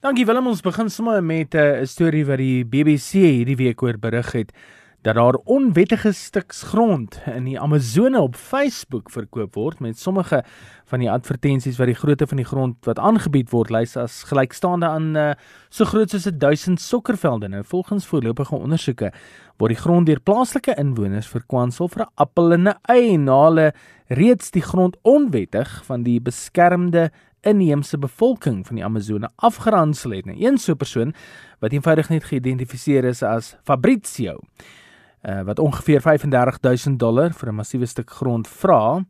Dankie Willem, ons begin sommer met eh, 'n uh, storie wat die BBC hierdie week oor berig het dat daar onwettige stuks grond in die Amazone op Facebook verkoop word met sommige van die advertensies wat die grootte van die grond wat aangebied word lys as gelykstaande aan uh, so groot soos 1000 sokkervelde. Nou volgens voorlopige ondersoeke word die grond deur plaaslike inwoners verkwansel vir 'n appel en 'n ei na hulle reeds die grond onwettig van die beskermde inheemse bevolking van die Amazone afgeransel het. Nou, een so 'n persoon wat eenvoudig net geïdentifiseer is as Fabrizio, uh, wat ongeveer 35000 dollar vir 'n massiewe stuk grond vra,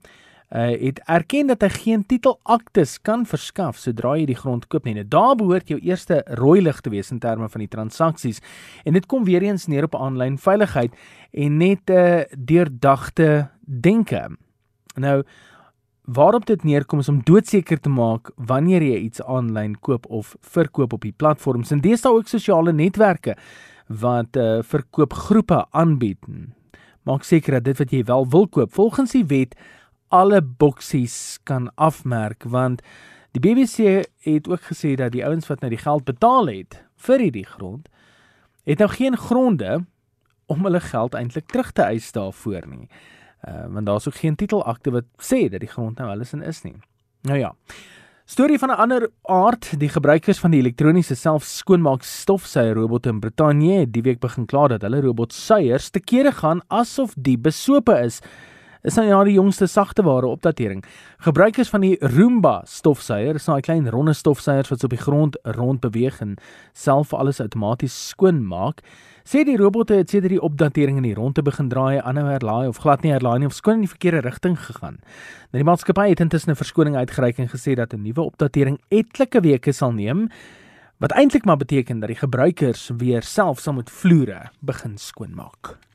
uh, het erken dat hy geen titelaktes kan verskaf sodra jy die grond koop nie. Nou, daar behoort jou eerste rooi lig te wees in terme van die transaksies. En dit kom weer eens neer op aanlyn veiligheid en net 'n uh, deurdagte denke. Nou Waarop dit neerkom is om doodseker te maak wanneer jy iets aanlyn koop of verkoop op die platforms en deesdae ook sosiale netwerke wat uh, verkoopgroepe aanbied. Maak seker dat dit wat jy wel wil koop volgens die wet alle boksies kan afmerk want die BBC het ook gesê dat die ouens wat nou die geld betaal het vir hierdie grond het nou geen gronde om hulle geld eintlik terug te eis daarvoor nie. Uh, want daar's ook geen titelakte wat sê dat die grond nou alles in is nie. Nou ja. Storie van 'n ander aard, die gebruikers van die elektroniese selfskoonmaak stofsuier robot in Brittanje het die week begin kla dat hulle robot suiers te kere gaan asof die besope is. Is nou ja die jongste sagteware opdatering. Gebruikers van die Roomba stofsuier, is daai klein ronde stofsuiers wat op die grond rond beweeg en self alles outomaties skoon maak, Sê die robotte het sedert die opdatering in die rondte begin draai, aanhou herlaai of glad nie herlaai nie of skoon in die verkeerde rigting gegaan. Nou die maatskappy het intussen 'n verskoning uitgereik en gesê dat 'n nuwe opdatering etlike weke sal neem wat eintlik maar beteken dat die gebruikers weer self sal moet vloere begin skoonmaak.